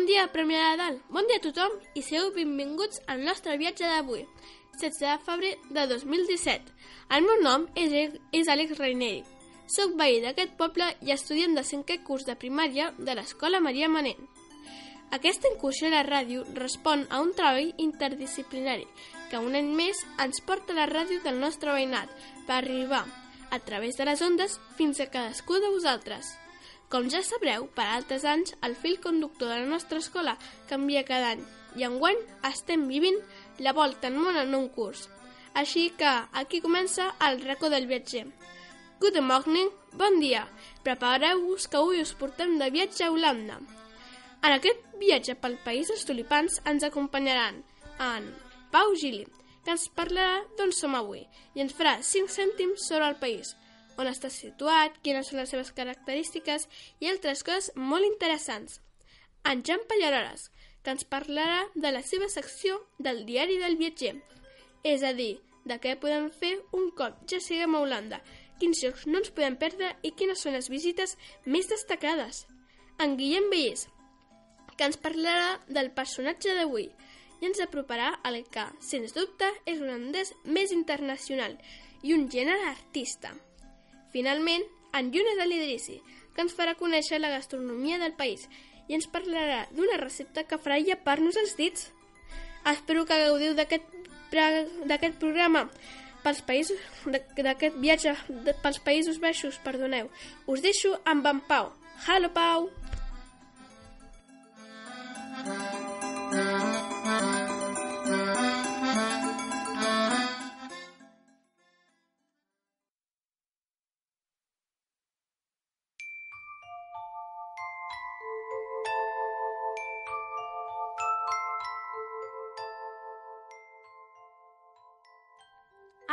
Bon dia, Premià de Dalt. Bon dia a tothom i sigueu benvinguts al nostre viatge d'avui, 16 de febrer de 2017. El meu nom és, és Àlex Reineri. Soc veí d'aquest poble i estudiant de cinquè curs de primària de l'Escola Maria Manent. Aquesta incursió a la ràdio respon a un treball interdisciplinari que un any més ens porta a la ràdio del nostre veïnat per arribar, a través de les ondes, fins a cadascú de vosaltres. Com ja sabreu, per altres anys, el fil conductor de la nostra escola canvia cada any i enguany estem vivint la volta al món en un curs. Així que aquí comença el racó del viatger. Good morning, bon dia. Prepareu-vos que avui us portem de viatge a Holanda. En aquest viatge pel país dels tulipans ens acompanyaran en Pau Gili, que ens parlarà d'on som avui i ens farà 5 cèntims sobre el país, on està situat, quines són les seves característiques i altres coses molt interessants. En Jan Pallaroles, que ens parlarà de la seva secció del diari del viatger, és a dir, de què podem fer un cop ja siguem a Holanda, quins llocs no ens podem perdre i quines són les visites més destacades. En Guillem Vellés, que ens parlarà del personatge d'avui i ens aproparà al que, sens dubte, és un holandès més internacional i un gènere artista. Finalment, en Younes Alidrissi, que ens farà conèixer la gastronomia del país i ens parlarà d'una recepta que farà llepar-nos els dits. Espero que gaudiu d'aquest programa pels països d'aquest viatge pels Països Baixos, perdoneu. Us deixo amb en Pau. Hallo, Pau!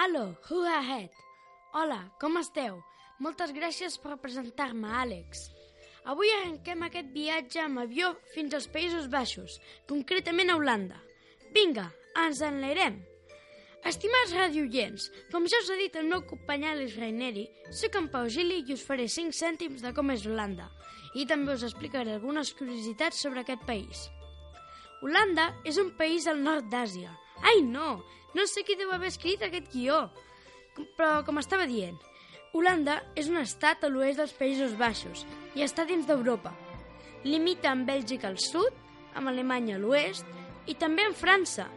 Allo, who ahead? Hola, com esteu? Moltes gràcies per presentar-me, Àlex. Avui arrenquem aquest viatge amb avió fins als Països Baixos, concretament a Holanda. Vinga, ens enlairem! Estimats radioients, com ja us ha dit el meu company Àlex Reineri, soc en Pau Gili i us faré 5 cèntims de com és Holanda i també us explicaré algunes curiositats sobre aquest país. Holanda és un país al nord d'Àsia. Ai, no! No sé qui deu haver escrit aquest guió. Però, com estava dient, Holanda és un estat a l'oest dels Països Baixos i està dins d'Europa. Limita amb Bèlgica al sud, amb Alemanya a l'oest i també amb França.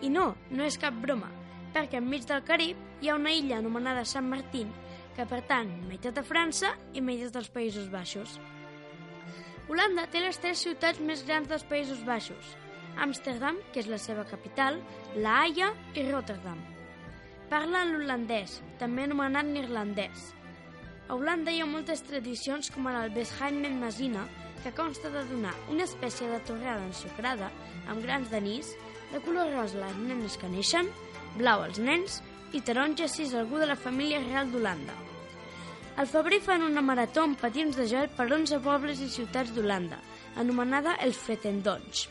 I no, no és cap broma, perquè enmig del Carib hi ha una illa anomenada Sant Martín que pertany meitat a França i meitat dels Països Baixos. Holanda té les tres ciutats més grans dels Països Baixos, Amsterdam, que és la seva capital, La Haia i Rotterdam. Parlen l'holandès, també anomenat neerlandès. A Holanda hi ha moltes tradicions com en el Besheimmen Masina, que consta de donar una espècie de torrada ensucrada amb grans d'anís, de color rosa les nenes que neixen, blau als nens i taronja si és algú de la família real d'Holanda. Al febrer fan una marató amb patins de gel per 11 pobles i ciutats d'Holanda, anomenada els Fretendons.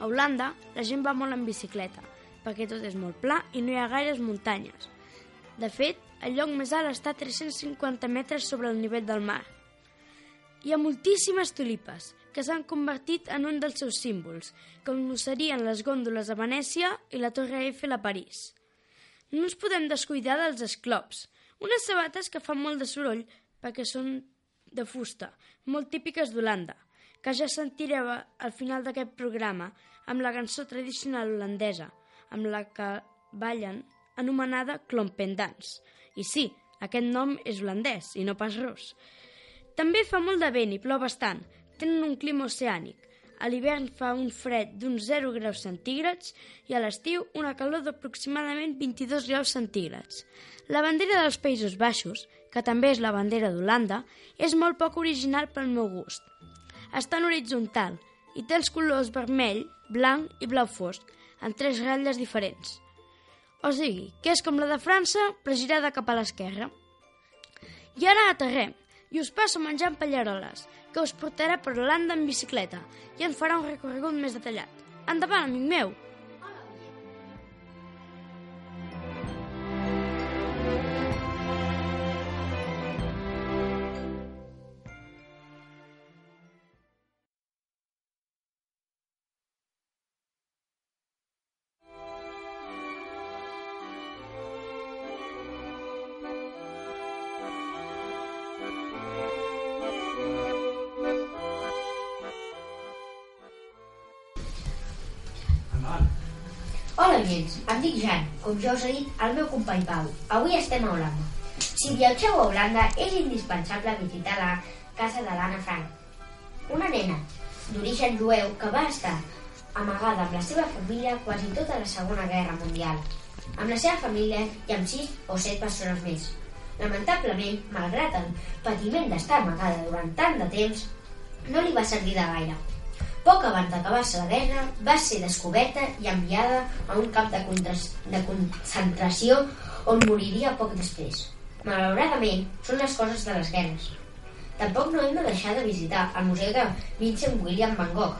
A Holanda, la gent va molt en bicicleta, perquè tot és molt pla i no hi ha gaires muntanyes. De fet, el lloc més alt està a 350 metres sobre el nivell del mar. Hi ha moltíssimes tulipes, que s'han convertit en un dels seus símbols, com ho serien les gòndoles a Venècia i la Torre Eiffel a París. No ens podem descuidar dels esclops, unes sabates que fan molt de soroll perquè són de fusta, molt típiques d'Holanda, que ja sentireu al final d'aquest programa amb la cançó tradicional holandesa, amb la que ballen, anomenada Klompendans. I sí, aquest nom és holandès i no pas rus. També fa molt de vent i plou bastant. Tenen un clima oceànic. A l'hivern fa un fred d'uns 0 graus centígrads i a l'estiu una calor d'aproximadament 22 graus centígrads. La bandera dels Països Baixos, que també és la bandera d'Holanda, és molt poc original pel meu gust. Està en horitzontal i té els colors vermell, blanc i blau fosc, en tres ratlles diferents. O sigui, que és com la de França, però girada cap a l'esquerra. I ara aterrem, i us passo menjant pallaroles, que us portarà per Holanda en bicicleta i en farà un recorregut més detallat. Endavant, amic meu! Gens. Em dic Jan. Com ja us he dit, el meu company Pau. Avui estem a Holanda. Si viatgeu a Holanda, és indispensable visitar la casa de l'Anna Frank, una nena d'origen jueu que va estar amagada amb la seva família quasi tota la Segona Guerra Mundial, amb la seva família i amb sis o set persones més. Lamentablement, malgrat el patiment d'estar amagada durant tant de temps, no li va servir de gaire. Poc abans d'acabar-se la guerra, va ser descoberta i enviada a un camp de, de concentració on moriria poc després. Malauradament, són les coses de les guerres. Tampoc no hem de deixar de visitar el Museu de Vincent William Van Gogh,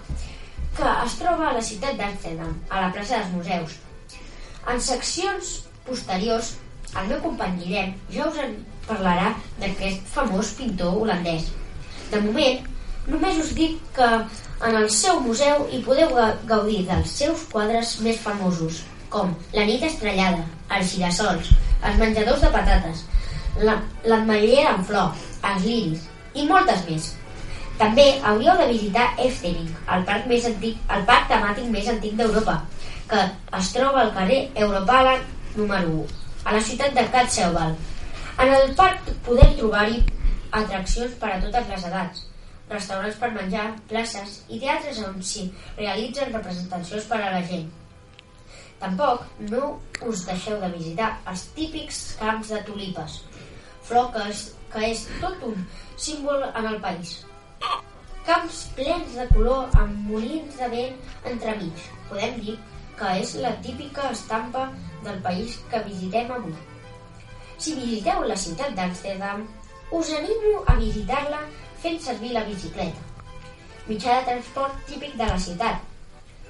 que es troba a la ciutat d'Amsterdam, a la plaça dels museus. En seccions posteriors, el meu company Guillem ja us en parlarà d'aquest famós pintor holandès. De moment, només us dic que en el seu museu hi podeu gaudir dels seus quadres més famosos, com La nit estrellada, Els girassols, Els menjadors de patates, L'ametllera en flor, Els liris i moltes més. També hauríeu de visitar Efteling, el parc, més antic, el parc temàtic més antic d'Europa, que es troba al carrer Europala número 1, a la ciutat de Katzelwald. En el parc podem trobar-hi atraccions per a totes les edats, restaurants per menjar, places i teatres on s'hi realitzen representacions per a la gent. Tampoc no us deixeu de visitar els típics camps de tulipes, flor que és, que és tot un símbol en el país. Camps plens de color amb molins de vent entremig. Podem dir que és la típica estampa del país que visitem avui. Si visiteu la ciutat d'Amsterdam, us animo a visitar-la fent servir la bicicleta, mitjà de transport típic de la ciutat.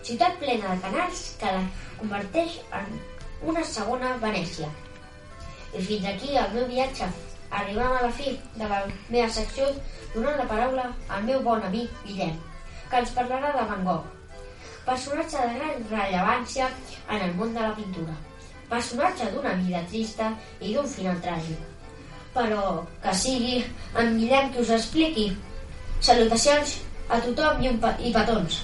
Ciutat plena de canals que la converteix en una segona Venècia. I fins aquí el meu viatge. Arribam a la fi de la meva secció donant la paraula al meu bon amic Guillem, que ens parlarà de Van Gogh, personatge de gran rellevància en el món de la pintura, personatge d'una vida trista i d'un final tràgic però que sigui en Guillem que us expliqui. Salutacions a tothom i, un i petons.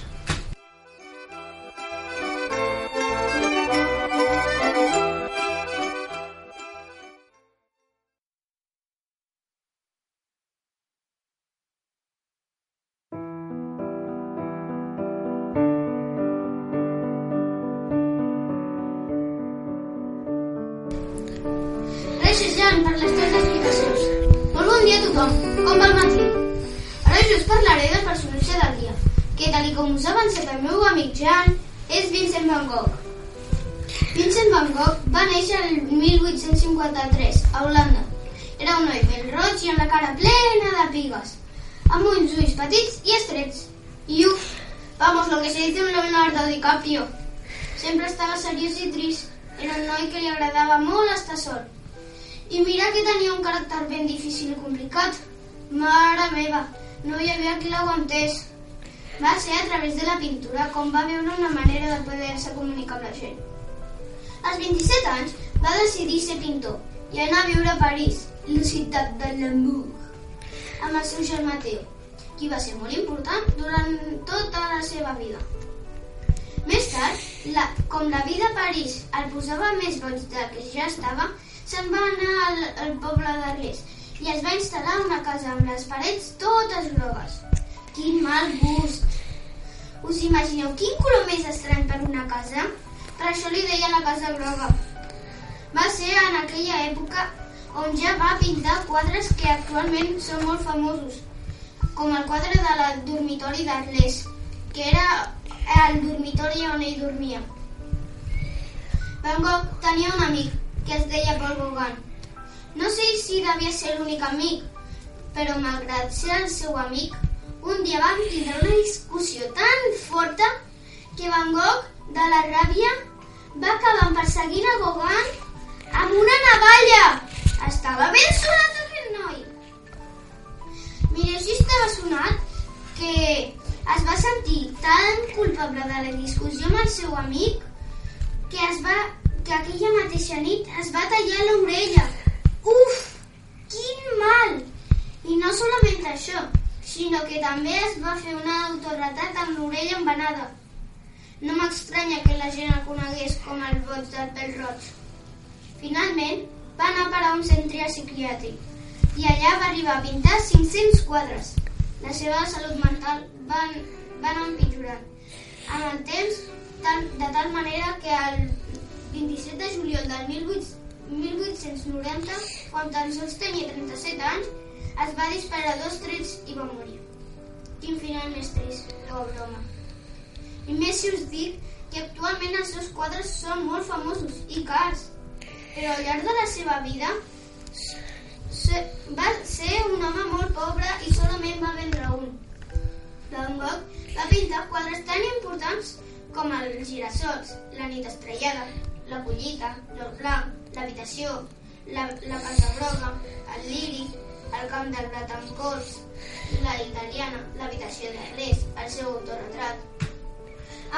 Van Gogh. Vincent Van Gogh va néixer el 1853 a Holanda. Era un noi ben roig i amb la cara plena de pigues, amb uns ulls petits i estrets. I uf, vamos, lo que se dice un Leonardo DiCaprio. Sempre estava seriós i trist. Era un noi que li agradava molt estar sol. I mira que tenia un caràcter ben difícil i complicat. Mare meva, no hi havia qui l'aguantés. Va ser a través de la pintura com va veure una manera de poder-se comunicar amb la gent. Als 27 anys va decidir ser pintor i anar a viure a París, la ciutat de l'amour, amb el seu germà Teo, qui va ser molt important durant tota la seva vida. Més tard, la, com la vida a París el posava més boig del que ja estava, se'n va anar al, al poble d'Arles i es va instal·lar una casa amb les parets totes grogues. Quin mal gust! Us imagineu quin color més estrany per una casa? Per això li deia la casa groga. Va ser en aquella època on ja va pintar quadres que actualment són molt famosos, com el quadre de la dormitori d'Arles, que era el dormitori on ell dormia. Van Gogh tenia un amic que es deia Paul Gauguin. No sé si devia ser l'únic amic, però malgrat ser el seu amic, un dia van tindre una discussió tan forta que Van Gogh, de la ràbia, va acabar perseguint a Gauguin amb una navalla. Estava ben sonat aquest noi. Mireu si estava sonat que es va sentir tan culpable de la discussió amb el seu amic que es va que aquella mateixa nit es va tallar l'orella. Uf, quin mal! I no solament això, sinó que també es va fer un autorretrat amb l'orella embanada. No m'estranya que la gent el conegués com el boig del pèl roig. Finalment, va anar a parar a un centre psiquiàtric i allà va arribar a pintar 500 quadres. La seva salut mental va, va anar empitjorant. Amb el temps, tal, de tal manera que el 27 de juliol del 18, 1890, quan tan sols tenia 37 anys, es va disparar dos trets i va morir. Quin final més trist, pobre home. I més si us dic que actualment els seus quadres són molt famosos i cars, però al llarg de la seva vida va ser un home molt pobre i solament va vendre un. Van Gogh va pintar quadres tan importants com els girassols, la nit estrellada, la collita, l'or blanc, l'habitació, la, la casa groga, el liri, el camp del cols, la italiana, l'habitació de res, el seu autorretrat.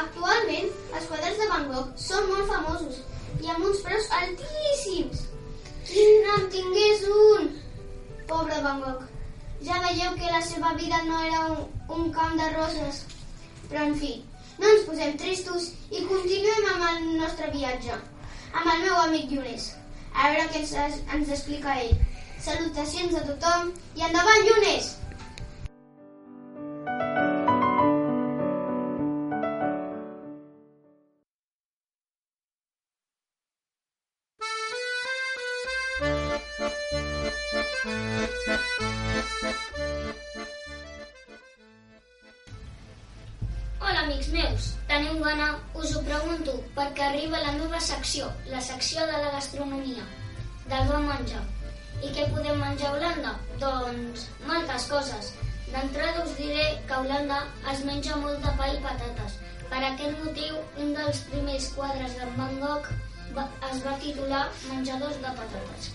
Actualment, els quadres de Van Gogh són molt famosos i amb uns preus altíssims. Qui en tingués un? Pobre Van Gogh. Ja veieu que la seva vida no era un, un camp de roses. Però, en fi, no ens posem tristos i continuem amb el nostre viatge, amb el meu amic Llunes. A veure què ens, ens explica ell. Salutacions a tothom i endavant, Llunes! Hola, amics meus. Gana? Us ho pregunto, perquè arriba la meva secció, la secció de la gastronomia, del bon menjar. I què podem menjar a Holanda? Doncs moltes coses. D'entrada us diré que a Holanda es menja molt de pa i patates. Per aquest motiu, un dels primers quadres d'en Van Gogh es va titular Menjadors de patates.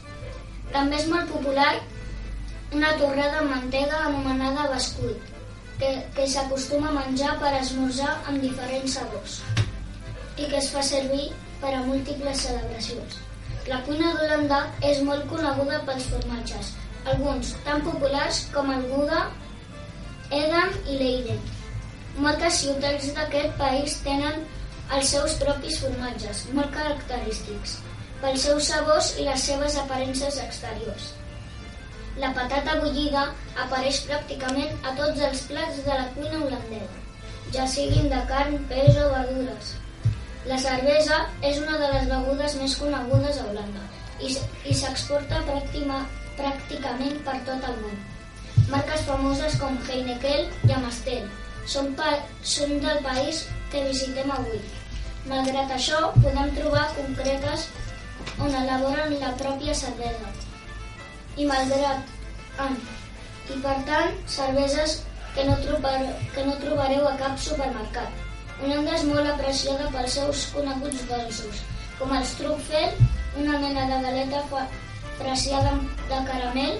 També és molt popular una torrada amb mantega anomenada bescuit, que, que s'acostuma a menjar per esmorzar amb diferents sabors i que es fa servir per a múltiples celebracions. La cuina d'Holanda és molt coneguda pels formatges, alguns tan populars com el Gouda, Edam i Leiden. Moltes ciutats d'aquest país tenen els seus propis formatges, molt característics, pels seus sabors i les seves aparences exteriors. La patata bullida apareix pràcticament a tots els plats de la cuina holandesa, ja siguin de carn, peix o verdures. La cervesa és una de les begudes més conegudes a Holanda i, s'exporta pràcticament per tot el món. Marques famoses com Heineken i Amstel són, pa, són del país que visitem avui. Malgrat això, podem trobar concretes on elaboren la pròpia cervesa i malgrat han. I per tant, cerveses que no, trobar, que no trobareu a cap supermercat. Holanda és molt apreciada pels seus coneguts dolços, com el Strupfel, una mena de galeta amb- de caramel,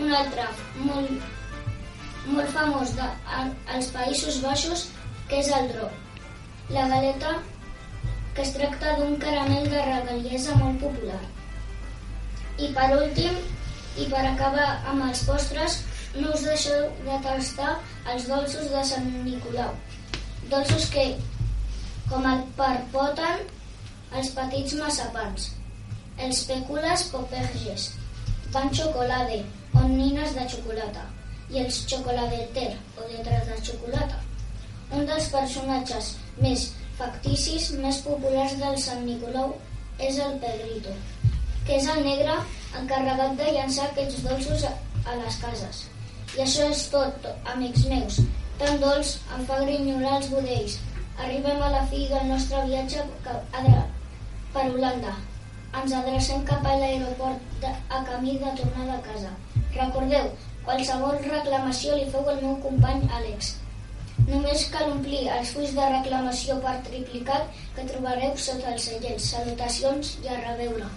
un altre molt, molt famós de, a, als Països Baixos, que és el Drop. La galeta que es tracta d'un caramel de regaliesa molt popular. I per últim, i per acabar amb els postres, no us deixeu de tastar els dolços de Sant Nicolau. Dolços que, com el perpoten els petits massapans, els pècules poperges, pan chocolade o nines de xocolata i els chocoladeter o lletres de xocolata. Un dels personatges més facticis més populars del Sant Nicolau és el Pedrito, que és el negre encarregat de llançar aquests dolços a les cases. I això és tot, amics meus. Tan dolç em fa grinyolar els budells. Arribem a la fi del nostre viatge per Holanda. Ens adrecem cap a l'aeroport a camí de tornada a casa. Recordeu, qualsevol reclamació li feu al meu company Àlex. Només cal omplir els fulls de reclamació per triplicat que trobareu sota els seients. Salutacions i a reveure.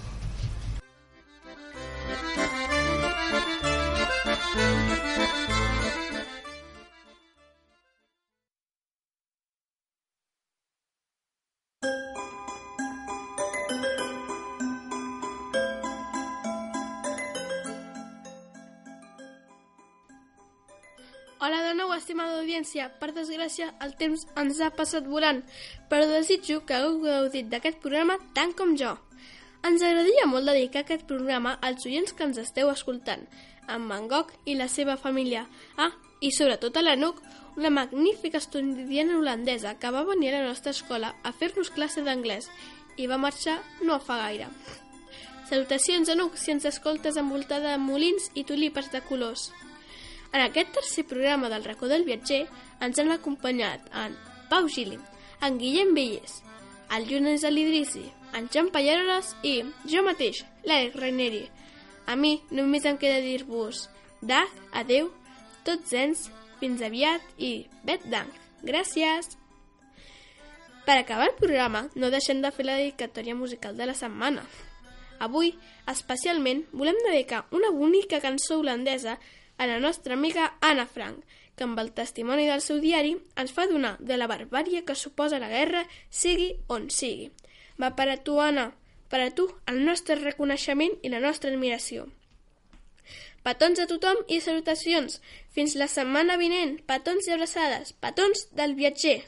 Hola de nou estimada audiència, per desgràcia el temps ens ha passat volant, però desitjo que hagueu gaudit d'aquest programa tant com jo. Ens agradaria molt dedicar aquest programa als oients que ens esteu escoltant, en Gogh i la seva família. Ah, i sobretot a l'Anuc, una magnífica estudiant holandesa que va venir a la nostra escola a fer-nos classe d'anglès i va marxar no fa gaire. Salutacions, Anuc, si ens escoltes envoltada de molins i tulipes de colors. En aquest tercer programa del racó del viatger ens han acompanyat en Pau Gili, en Guillem Villés, el Llunes Alidrisi, en Jan Pallaroles i jo mateix, l'Eric Raineri. A mi només em queda dir-vos Dag, adeu, tots ens, fins aviat i bet dank. Gràcies! Per acabar el programa, no deixem de fer la dedicatòria musical de la setmana. Avui, especialment, volem dedicar una bonica cançó holandesa a la nostra amiga Anna Frank, que amb el testimoni del seu diari ens fa donar de la barbària que suposa la guerra, sigui on sigui. Va per a tu, Anna, per a tu, el nostre reconeixement i la nostra admiració. Petons a tothom i salutacions. Fins la setmana vinent. Petons i abraçades. Petons del viatger.